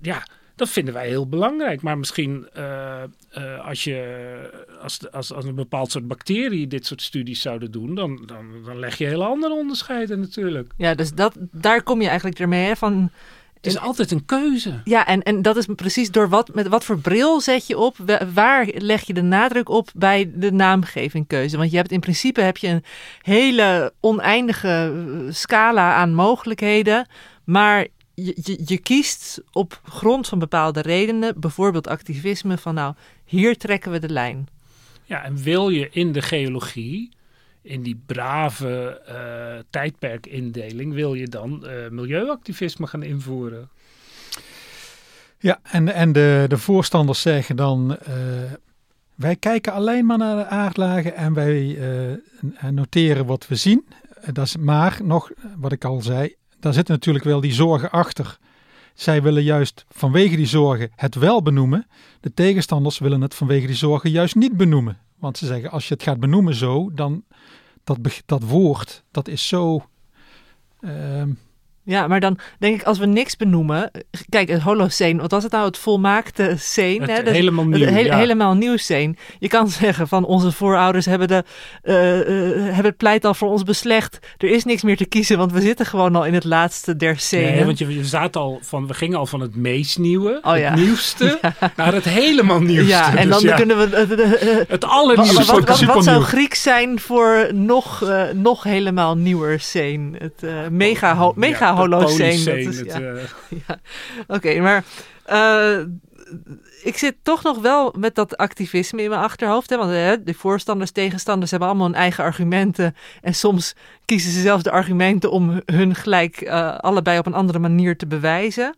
Ja, dat vinden wij heel belangrijk. Maar misschien uh, uh, als, je, als, als, als een bepaald soort bacterie dit soort studies zouden doen, dan, dan, dan leg je hele andere onderscheiden natuurlijk. Ja, dus dat, daar kom je eigenlijk ermee van het is altijd een keuze. Ja, en, en dat is precies door wat, met wat voor bril zet je op, waar leg je de nadruk op bij de naamgevingkeuze. Want je hebt in principe heb je een hele oneindige eh, scala aan mogelijkheden, maar je, je, je kiest op grond van bepaalde redenen, bijvoorbeeld activisme, van nou, hier trekken we de lijn. Ja, en wil je in de geologie in die brave uh, tijdperkindeling wil je dan uh, milieuactivisme gaan invoeren. Ja, en, en de, de voorstanders zeggen dan: uh, wij kijken alleen maar naar de aardlagen en wij noteren wat we zien. Dat is maar nog, wat ik al zei, daar zitten natuurlijk wel die zorgen achter. Zij willen juist vanwege die zorgen het wel benoemen. De tegenstanders willen het vanwege die zorgen juist niet benoemen. Want ze zeggen, als je het gaat benoemen zo, dan dat, dat woord, dat is zo... ehm, Ja, maar dan denk ik, als we niks benoemen... Kijk, het Holocene, wat was het nou? Het volmaakte scene. Het hè? Helemaal het nieuw, he- ja. Helemaal nieuw scene. Je kan (laughs) zeggen van onze voorouders hebben, de, eh, eh, hebben het pleit al voor ons beslecht. Er is niks meer te kiezen, want we zitten gewoon al in het laatste der scènes. Nee, want je, je zaten al van, we gingen al van het meest nieuwe, Oh, ja. het nieuwste, (laughs) naar het helemaal nieuwste. ja, en Dus dan kunnen we... eh, het allernieuwste. wat, wat, wat zou Grieks zijn voor nog, nog helemaal nieuwer scene? Het mega, mega holocene. Dat is, ja. (laughs) Ja, oké, maar eh, ik zit toch nog wel met dat activisme in mijn achterhoofd. Hè? Want de voorstanders, tegenstanders hebben allemaal hun eigen argumenten. En soms kiezen ze zelfs de argumenten om hun gelijk eh, allebei op een andere manier te bewijzen.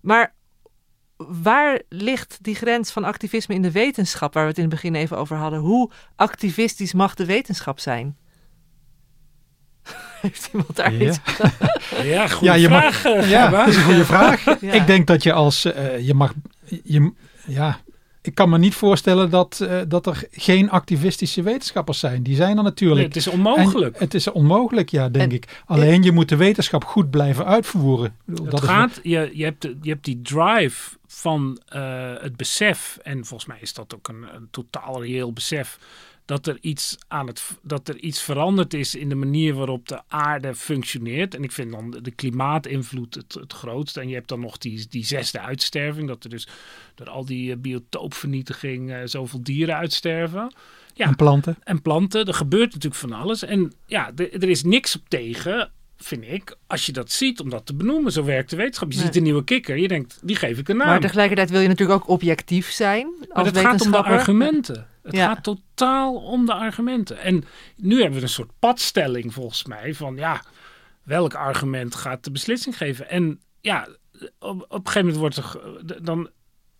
Maar waar ligt die grens van activisme in de wetenschap, waar we het in het begin even over hadden? Hoe activistisch mag de wetenschap zijn? (laughs) Heeft iemand daar Ja. iets (laughs) ja, goede Ja, je mag- vraag. eh, ja, dat is een goede vraag. (laughs) Ja. Ik denk dat je als eh, je mag, je, ja, ik kan me niet voorstellen dat, eh, dat er geen activistische wetenschappers zijn. Die zijn er natuurlijk. Nee, het is onmogelijk. En het is onmogelijk, ja, denk En- ik. Alleen je moet de wetenschap goed blijven uitvoeren. Ik bedoel, Het dat is gaat, je, je, hebt, je hebt die drive van eh, het besef, en volgens mij is dat ook een, een totaal reëel besef, dat er, iets aan het, dat er iets veranderd is in de manier waarop de aarde functioneert. En ik vind dan de- klimaatinvloed het, het grootste. En je hebt dan nog die, die zesde uitsterving, dat er dus door al die eh, biotoopvernietiging eh, zoveel dieren uitsterven. Ja, en planten. en planten. Er gebeurt natuurlijk van alles. En ja, er is niks op tegen, vind ik, als je dat ziet, om dat te benoemen. Zo werkt de wetenschap. Je Nee. ziet een nieuwe kikker, je denkt, die geef ik een naam. Maar tegelijkertijd wil je natuurlijk ook objectief zijn Maar het gaat om de argumenten. Het Ja. gaat totaal om de argumenten. En nu hebben we een soort padstelling volgens mij van ja, welk argument gaat de beslissing geven? En ja, op, op een gegeven moment wordt er dan,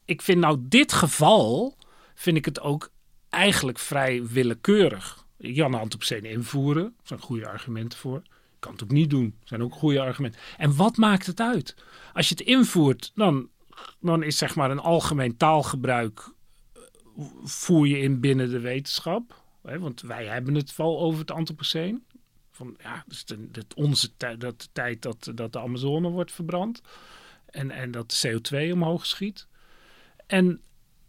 ik vind nou dit geval vind ik het ook eigenlijk vrij willekeurig. Jan Antopsene invoeren, daar zijn goede argumenten voor. Kan het ook niet doen, zijn ook goede argumenten. En wat maakt het uit? Als je het invoert, dan, dan is zeg maar een algemeen taalgebruik voer je in binnen de wetenschap. Hè, want wij hebben het wel over het antropoceen. Van, ja, dus de, de- onze dat de tijd dat, dat de Amazone wordt verbrand. En, en dat de CO2 omhoog schiet. En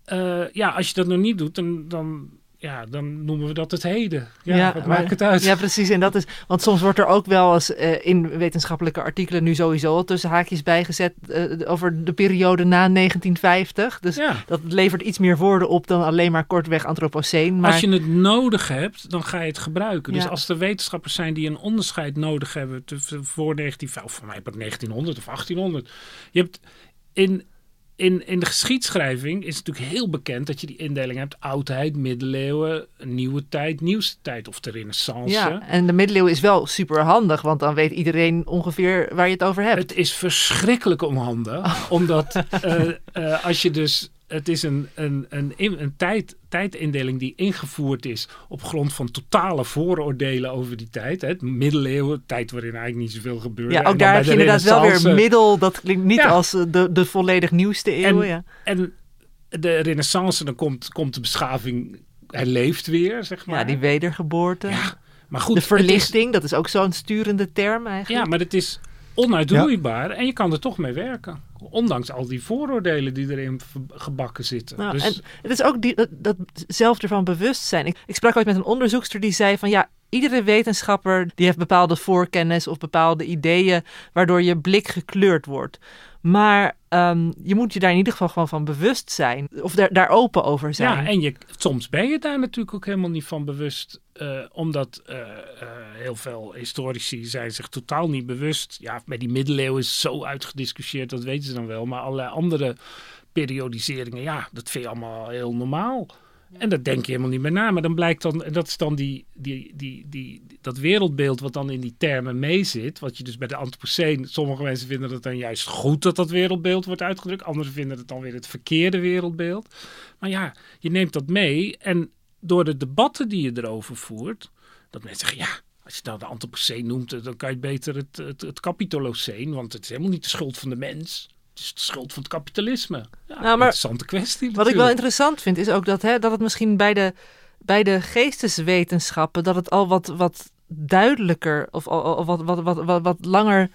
eh, ja, als je dat nog niet doet, dan, dan, ja, dan noemen we dat het heden. Ja, wat maar- maakt het uit? Ja, precies. En dat is, want soms wordt er ook wel eens eh, in wetenschappelijke artikelen nu sowieso al tussen haakjes bijgezet eh, over de periode na 1950. Dus Ja. dat levert iets meer woorden op dan alleen maar kortweg antropoceen. Maar Als je het nodig hebt, dan ga je het gebruiken. Dus Ja. als er wetenschappers zijn die een onderscheid nodig hebben tussen voor 19, of voor mij op 1900 of 1800. Je hebt in, in, in de geschiedschrijving is het natuurlijk heel bekend dat je die indeling hebt: oudheid, middeleeuwen, nieuwe tijd, nieuwste tijd of de renaissance. ja, en de middeleeuwen is wel super handig, want dan weet iedereen ongeveer waar je het over hebt. Het is verschrikkelijk onhandig, omdat eh, eh, als je dus. Het is een, een, een, een tijd, tijdindeling die ingevoerd is op grond van totale vooroordelen over die tijd. Hè. Het middeleeuwen, tijd waarin eigenlijk niet zoveel gebeurde. ja, ook daar heb je de inderdaad wel weer middel. Dat klinkt niet Ja. als eh, de, de volledig nieuwste eeuw. En- ja. En de renaissance, dan komt, komt de beschaving, hij leeft weer, zeg maar. ja, die wedergeboorte. Ja, maar goed, de is- verlichting, dat is ook zo'n sturende term eigenlijk. Ja, maar het is onuitroeibaar en je kan er toch mee werken. Ondanks al die vooroordelen die erin gebakken zitten. Nou, dus, en het is ook die, dat, dat zelf ervan bewust zijn. Ik, ik sprak ooit met een onderzoekster die zei van ja, iedere wetenschapper die heeft bepaalde voorkennis of bepaalde ideeën waardoor je blik gekleurd wordt. Maar ehm, je moet je daar in ieder geval gewoon van bewust zijn. Of daar, daar open over zijn. Ja, en je, soms ben je daar natuurlijk ook helemaal niet van bewust. eh, omdat eh, eh, heel veel historici zijn zich totaal niet bewust. Ja, bij die middeleeuwen is zo uitgediscussieerd, dat weten ze dan wel. Maar allerlei andere periodiseringen, ja, dat vind je allemaal heel normaal. En dat denk je helemaal niet meer na. Maar dan blijkt dan, en dat is dan die, die, die, die, dat wereldbeeld wat dan in die termen meezit. Wat je dus bij de Anthropoceen, sommige mensen vinden het dan juist goed dat dat wereldbeeld wordt uitgedrukt. Anderen vinden het dan weer het verkeerde wereldbeeld. Maar ja, je neemt dat mee en door de debatten die je erover voert, dat mensen zeggen, ja, Als je nou de Anthropoceen noemt, dan kan je beter het, het, het Capitoloceen, want het is helemaal niet de schuld van de mens. Het is de schuld van het kapitalisme. Ja, Nou, maar interessante kwestie. Wat ik wel interessant vind, is ook dat, hè, dat het misschien bij de, bij de geesteswetenschappen, dat het al wat, wat duidelijker of al wat, wat, wat, wat, wat langer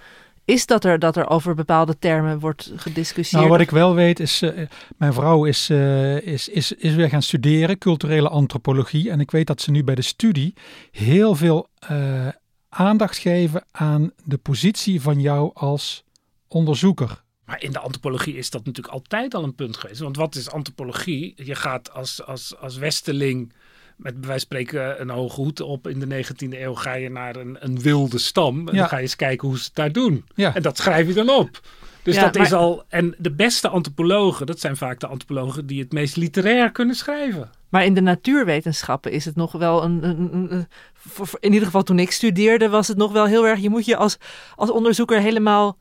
is dat er, dat er over bepaalde termen wordt gediscussieerd. Nou, wat ik wel weet is, eh, mijn vrouw is, eh, is, is, is weer gaan studeren, culturele antropologie. En ik weet dat ze nu bij de studie heel veel eh, aandacht geven aan de positie van jou als onderzoeker. Maar in de antropologie is dat natuurlijk altijd al een punt geweest. Want wat is antropologie? Je gaat als, als, als westeling met bij wijze van spreken een hoge hoed op in de 19e eeuw ga je naar een, een wilde stam. En Ja. dan ga je eens kijken hoe ze het daar doen. Ja. En dat schrijf je dan op. Dus Ja, dat is al. En de beste antropologen, dat zijn vaak de antropologen die het meest literair kunnen schrijven. Maar in de natuurwetenschappen is het nog wel een. een, een- een- voor- voor- in ieder geval toen ik studeerde, was het nog wel heel erg. Je moet je als, als onderzoeker helemaal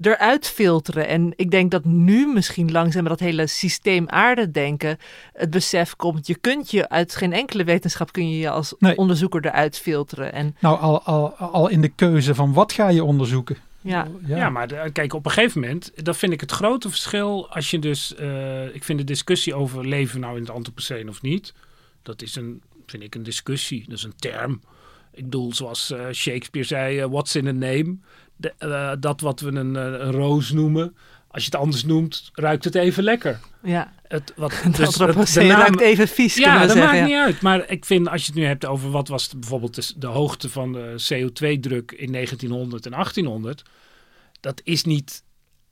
eruit filteren. En ik denk dat nu misschien langzaam met dat hele systeem aarde denken. het besef komt. Je kunt je uit geen enkele wetenschap kun je je als Nee. onderzoeker eruit filteren. En Nou, al, al, al in de keuze van wat ga je onderzoeken. ja. Ja, maar de- kijk, op een gegeven moment, dat vind ik het grote verschil. Als je dus, eh, ik vind de discussie over leven nou in het Anthropoceen of niet, dat is een, vind ik een discussie, dat is een term. Ik bedoel, zoals eh, Shakespeare zei, eh, what's in a name? De, eh, dat wat we een, eh, een roos noemen, als je het anders noemt, ruikt het even lekker. ja. Het, wat, (laughs) dus het- de naam- ruikt even vies, ja, dat zeggen. maakt ja. niet uit. Maar ik vind, als je het nu hebt over wat was bijvoorbeeld de, de hoogte van de CO2-druk in 1900 en 1800, dat is niet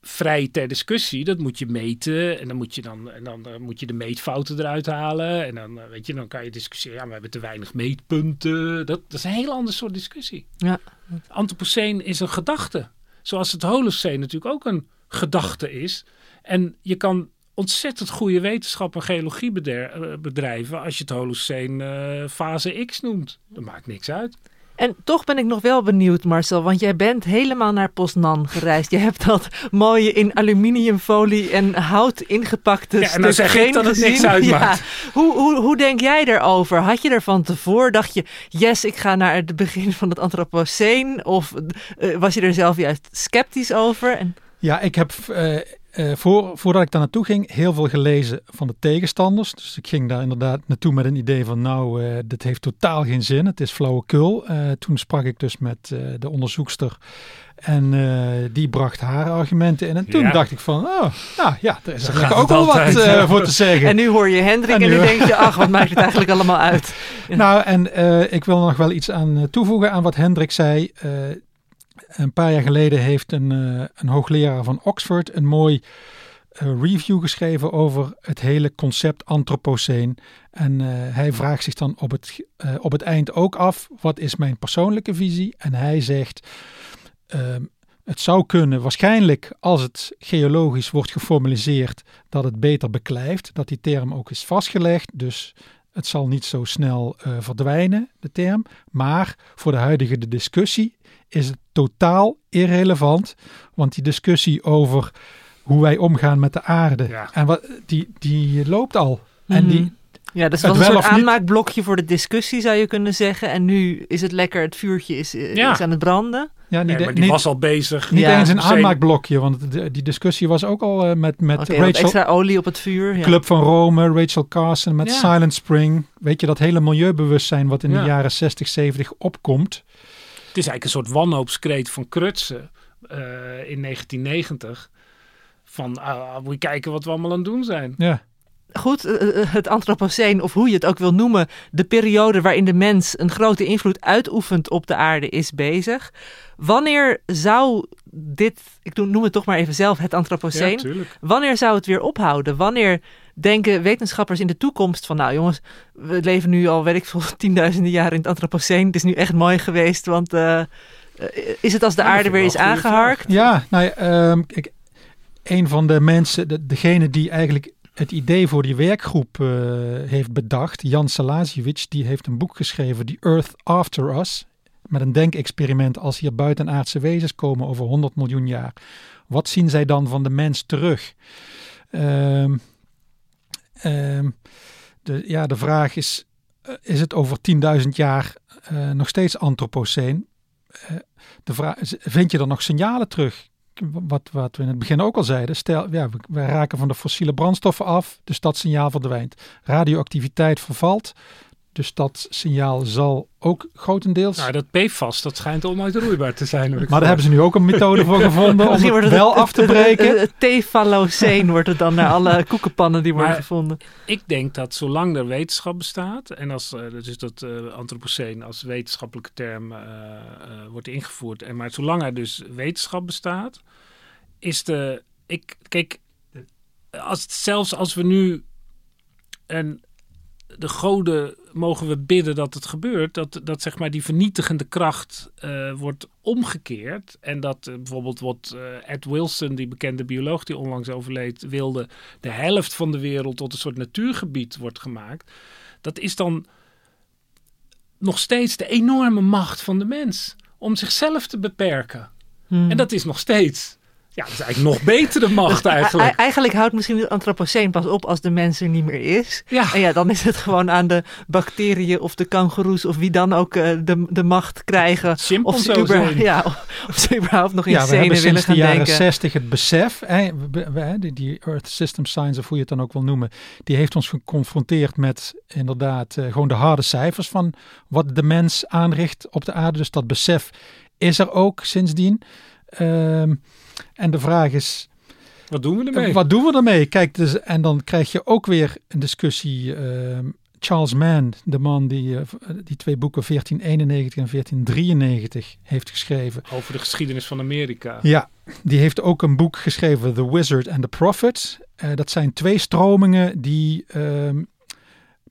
vrij ter discussie. Dat moet je meten en dan moet je dan, en dan eh, moet je de meetfouten eruit halen. En dan, eh, weet je, dan kan je discussiëren, ja, we hebben te weinig meetpunten. Dat, dat is een heel ander soort discussie. Ja. Antropoceen is een gedachte. Zoals het Holocene natuurlijk ook een gedachte is. En je kan ontzettend goede wetenschap en geologie eh, bedrijven als je het Holocene eh, fase X noemt. Dat maakt niks uit. En toch ben ik nog wel benieuwd, Marcel, want jij bent helemaal naar Poznan gereisd. Je hebt dat mooie in aluminiumfolie en hout ingepakte Ja, en dan stuk zeg ik dat het niks uitmaakt. Ja. Hoe, hoe, hoe denk jij erover? Had je er van tevoren, dacht je, yes, ik ga naar het begin van het Anthropoceen? Of eh, was je er zelf juist sceptisch over? En, Ja, ik heb eh, eh, voor, voordat ik daar naartoe ging heel veel gelezen van de tegenstanders. Dus ik ging daar inderdaad naartoe met een idee van nou, eh, dit heeft totaal geen zin. Het is flauwekul. Eh, toen sprak ik dus met eh, de onderzoekster en eh, die bracht haar argumenten in. En toen Ja. dacht ik van, oh, nou ja, er is er ook wel wat eh, voor te zeggen. en nu hoor je Hendrik en, En nu denk je, ach, wat maakt het eigenlijk allemaal uit? (laughs) Nou, en eh, ik wil nog wel iets aan toevoegen aan wat Hendrik zei. Een paar jaar geleden heeft een, eh, een hoogleraar van Oxford een mooi eh, review geschreven over het hele concept antropoceen. En eh, hij vraagt zich dan op het, op het eind ook af, wat is mijn persoonlijke visie? En hij zegt, ehm, het zou kunnen, waarschijnlijk als het geologisch wordt geformaliseerd, dat het beter beklijft, dat die term ook is vastgelegd. Dus het zal niet zo snel verdwijnen, de term. Maar voor de huidige discussie is het totaal irrelevant. Want die discussie over hoe wij omgaan met de aarde, Ja. en wat, die, die loopt al. En die, Ja, dus was een wel soort aanmaakblokje voor de discussie, zou je kunnen zeggen. En nu is het lekker, het vuurtje is, eh, Ja. is aan het branden. ja, niet, Nee, maar die niet, was al bezig. niet Ja. eens een aanmaakblokje, want de- die discussie was ook al eh, met, met Rachel, extra olie op het vuur. Ja. Club van Rome, Rachel Carson met Ja. Silent Spring. Weet je, dat hele milieubewustzijn wat in Ja. de jaren 60, 70 opkomt. Het is eigenlijk een soort wanhoopskreet van Krutsen eh, in 1990. Van, ah, moet je kijken wat we allemaal aan het doen zijn. Ja. Goed, eh, eh, het Anthropoceen, of hoe je het ook wil noemen, de periode waarin de mens een grote invloed uitoefent op de aarde, is bezig. Wanneer zou dit, ik doe- noem het toch maar even zelf, het Anthropoceen, tuurlijk. wanneer zou het weer ophouden? Wanneer denken wetenschappers in de toekomst van, nou jongens, we leven nu al, weet ik veel, (laughs) tienduizenden jaren in het Anthropoceen. Het is nu echt mooi geweest, want eh, eh, is het als de Ja, aarde weer ik is aangeharkt? Ja, nou ja, ehm, kijk, een van de mensen, de, degene die eigenlijk het idee voor die werkgroep eh, heeft bedacht, Jan Salasiewicz, die heeft een boek geschreven, The Earth After Us, met een denkexperiment als hier buitenaardse wezens komen over 100 miljoen jaar. Wat zien zij dan van de mens terug? Ehm, ehm, de, ja, de vraag is, is het over 10.000 jaar uh, nog steeds antropoceen. De vraag, vind je er nog signalen terug? Wat, wat we in het begin ook al zeiden. Stel, ja, we, we raken van de fossiele brandstoffen af, dus dat signaal verdwijnt. Radioactiviteit vervalt. Dus dat signaal zal ook grotendeels. Nou, dat PFAS, dat schijnt onuitroeibaar te zijn. Maar daar hebben ze nu ook een methode voor gevonden (laughs) om het wel af te breken. (laughs) Tefaloceen wordt het dan naar alle (laughs) koekenpannen die worden gevonden. Ik denk dat zolang er wetenschap bestaat en als dus dat uh, antropoceen als wetenschappelijke term uh, wordt ingevoerd, en maar zolang er dus wetenschap bestaat, is de ik kijk als zelfs als we nu een de goden mogen we bidden dat het gebeurt. Dat, dat zeg maar die vernietigende kracht uh, wordt omgekeerd. En dat uh, bijvoorbeeld wat uh, Ed Wilson, die bekende bioloog die onlangs overleed, wilde de helft van de wereld tot een soort natuurgebied wordt gemaakt. Dat is dan nog steeds de enorme macht van de mens om zichzelf te beperken. Hmm. En dat is nog steeds. Ja, dat is eigenlijk nog betere macht (laughs) dus eigenlijk. eigenlijk houdt misschien het antropoceen pas op als de mens er niet meer is. Ja. En ja, dan is het gewoon aan de bacteriën of de kangoeroes of wie dan ook uh, de, de macht krijgen. Of ze, überhaupt, (laughs) ja, of ze überhaupt nog in ja, scène willen gaan denken. de jaren 60 het besef, hè, die, die Earth System Science of hoe je het dan ook wil noemen, die heeft ons geconfronteerd met inderdaad uh, gewoon de harde cijfers van wat de mens aanricht op de aarde. Dus dat besef is er ook sindsdien. Ehm, en de vraag is. Wat doen we ermee? Wat doen we ermee? Kijk, dus, en dan krijg je ook weer een discussie. Uh, Charles Mann, de man die, uh, die twee boeken 1491 en 1493 heeft geschreven. Over de geschiedenis van Amerika. Ja, die heeft ook een boek geschreven, The Wizard and the Prophet. Uh, dat zijn twee stromingen die ehm,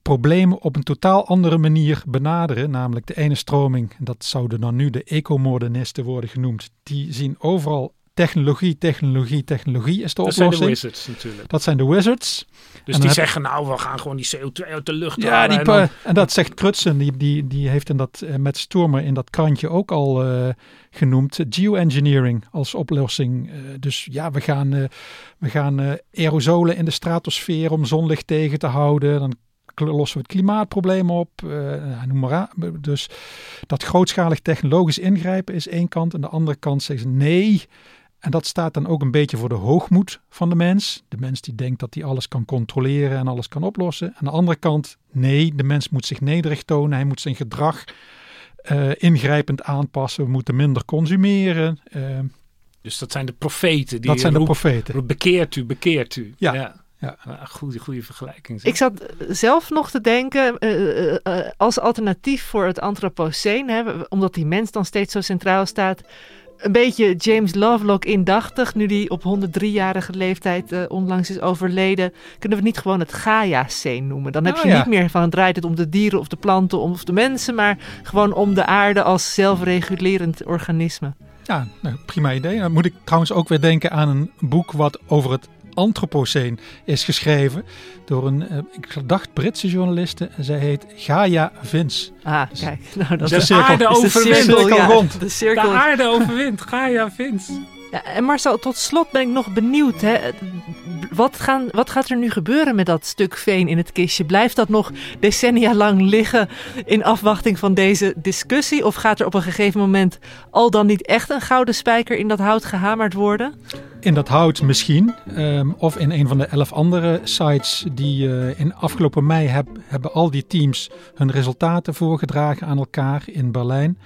problemen op een totaal andere manier benaderen. Namelijk de ene stroming, dat zouden dan nu de ecomodernisten worden genoemd. Die zien overal technologie, technologie, technologie is de dat oplossing. Dat zijn de wizards natuurlijk. Dat zijn de wizards. Dus die zeggen nou, we gaan gewoon die CO2 uit de lucht ja, halen. Die, en, dan... en, dat zegt Krutsen, die, die, die heeft in dat, uh, met Stormer in dat krantje ook al uh, genoemd. Geoengineering als oplossing. Uh, dus ja, we gaan, we gaan aerosolen in de stratosfeer om zonlicht tegen te houden. Dan lossen we het klimaatprobleem op. noem maar aan. Dus dat grootschalig technologisch ingrijpen is één kant. En de andere kant zegt nee, en dat staat dan ook een beetje voor de hoogmoed van de mens. De mens die denkt dat hij alles kan controleren en alles kan oplossen. Aan de andere kant, nee, de mens moet zich nederig tonen. Hij moet zijn gedrag uh, ingrijpend aanpassen. We moeten minder consumeren. Uh, dus dat zijn de profeten. Die dat zijn de profeten. Bekeert u, bekeert u. Ja. ja. Ja. Goede, goede vergelijking. Ik zat zelf nog te denken, uh, uh, als alternatief voor het Anthropoceen, hè, omdat die mens dan steeds zo centraal staat, een beetje James Lovelock indachtig, nu die op 103-jarige leeftijd uh, onlangs is overleden, kunnen we het niet gewoon het Gaia-scene noemen. Dan heb oh, je niet meer van draait het om de dieren of de planten of de mensen, maar gewoon om de aarde als zelfregulerend organisme. Ja, nou, prima idee. Dan moet ik trouwens ook weer denken aan een boek wat over het Anthropoceen is geschreven door een, uh, ik dacht, Britse journaliste. En zij heet Gaia Vince. Ah, dus kijk. Nou, dat de, is de aarde overwint. De cirkel, ja, rond. De, cirkel. de aarde overwint. Gaia Vince. En Marcel, tot slot ben ik nog benieuwd. Hè? Wat, gaan, wat gaat er nu gebeuren met dat stuk veen in het kistje? Blijft dat nog decennia lang liggen in afwachting van deze discussie? Of gaat er op een gegeven moment al dan niet echt een gouden spijker in dat hout gehamerd worden? In dat hout misschien. Um, of in een van de elf andere sites die uh, in afgelopen mei heb, hebben al die teams hun resultaten voorgedragen aan elkaar in Berlijn.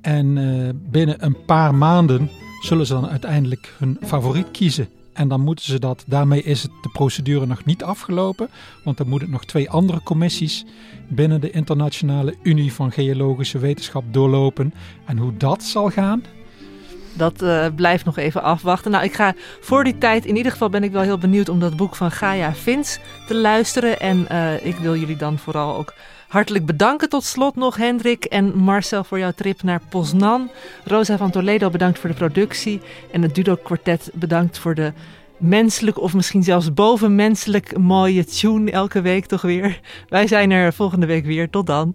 En uh, binnen een paar maanden zullen ze dan uiteindelijk hun favoriet kiezen. En dan moeten ze dat, daarmee is het de procedure nog niet afgelopen, want dan moeten nog twee andere commissies binnen de Internationale Unie van Geologische Wetenschap doorlopen. En hoe dat zal gaan, dat uh, blijft nog even afwachten. Nou, ik ga voor die tijd, in ieder geval ben ik wel heel benieuwd om dat boek van Gaia Vins te luisteren. En uh, ik wil jullie dan vooral ook Hartelijk bedanken tot slot nog Hendrik en Marcel voor jouw trip naar Poznan. Rosa van Toledo bedankt voor de productie. En het Dudo Quartet bedankt voor de menselijk of misschien zelfs bovenmenselijk mooie tune elke week toch weer. Wij zijn er volgende week weer. Tot dan.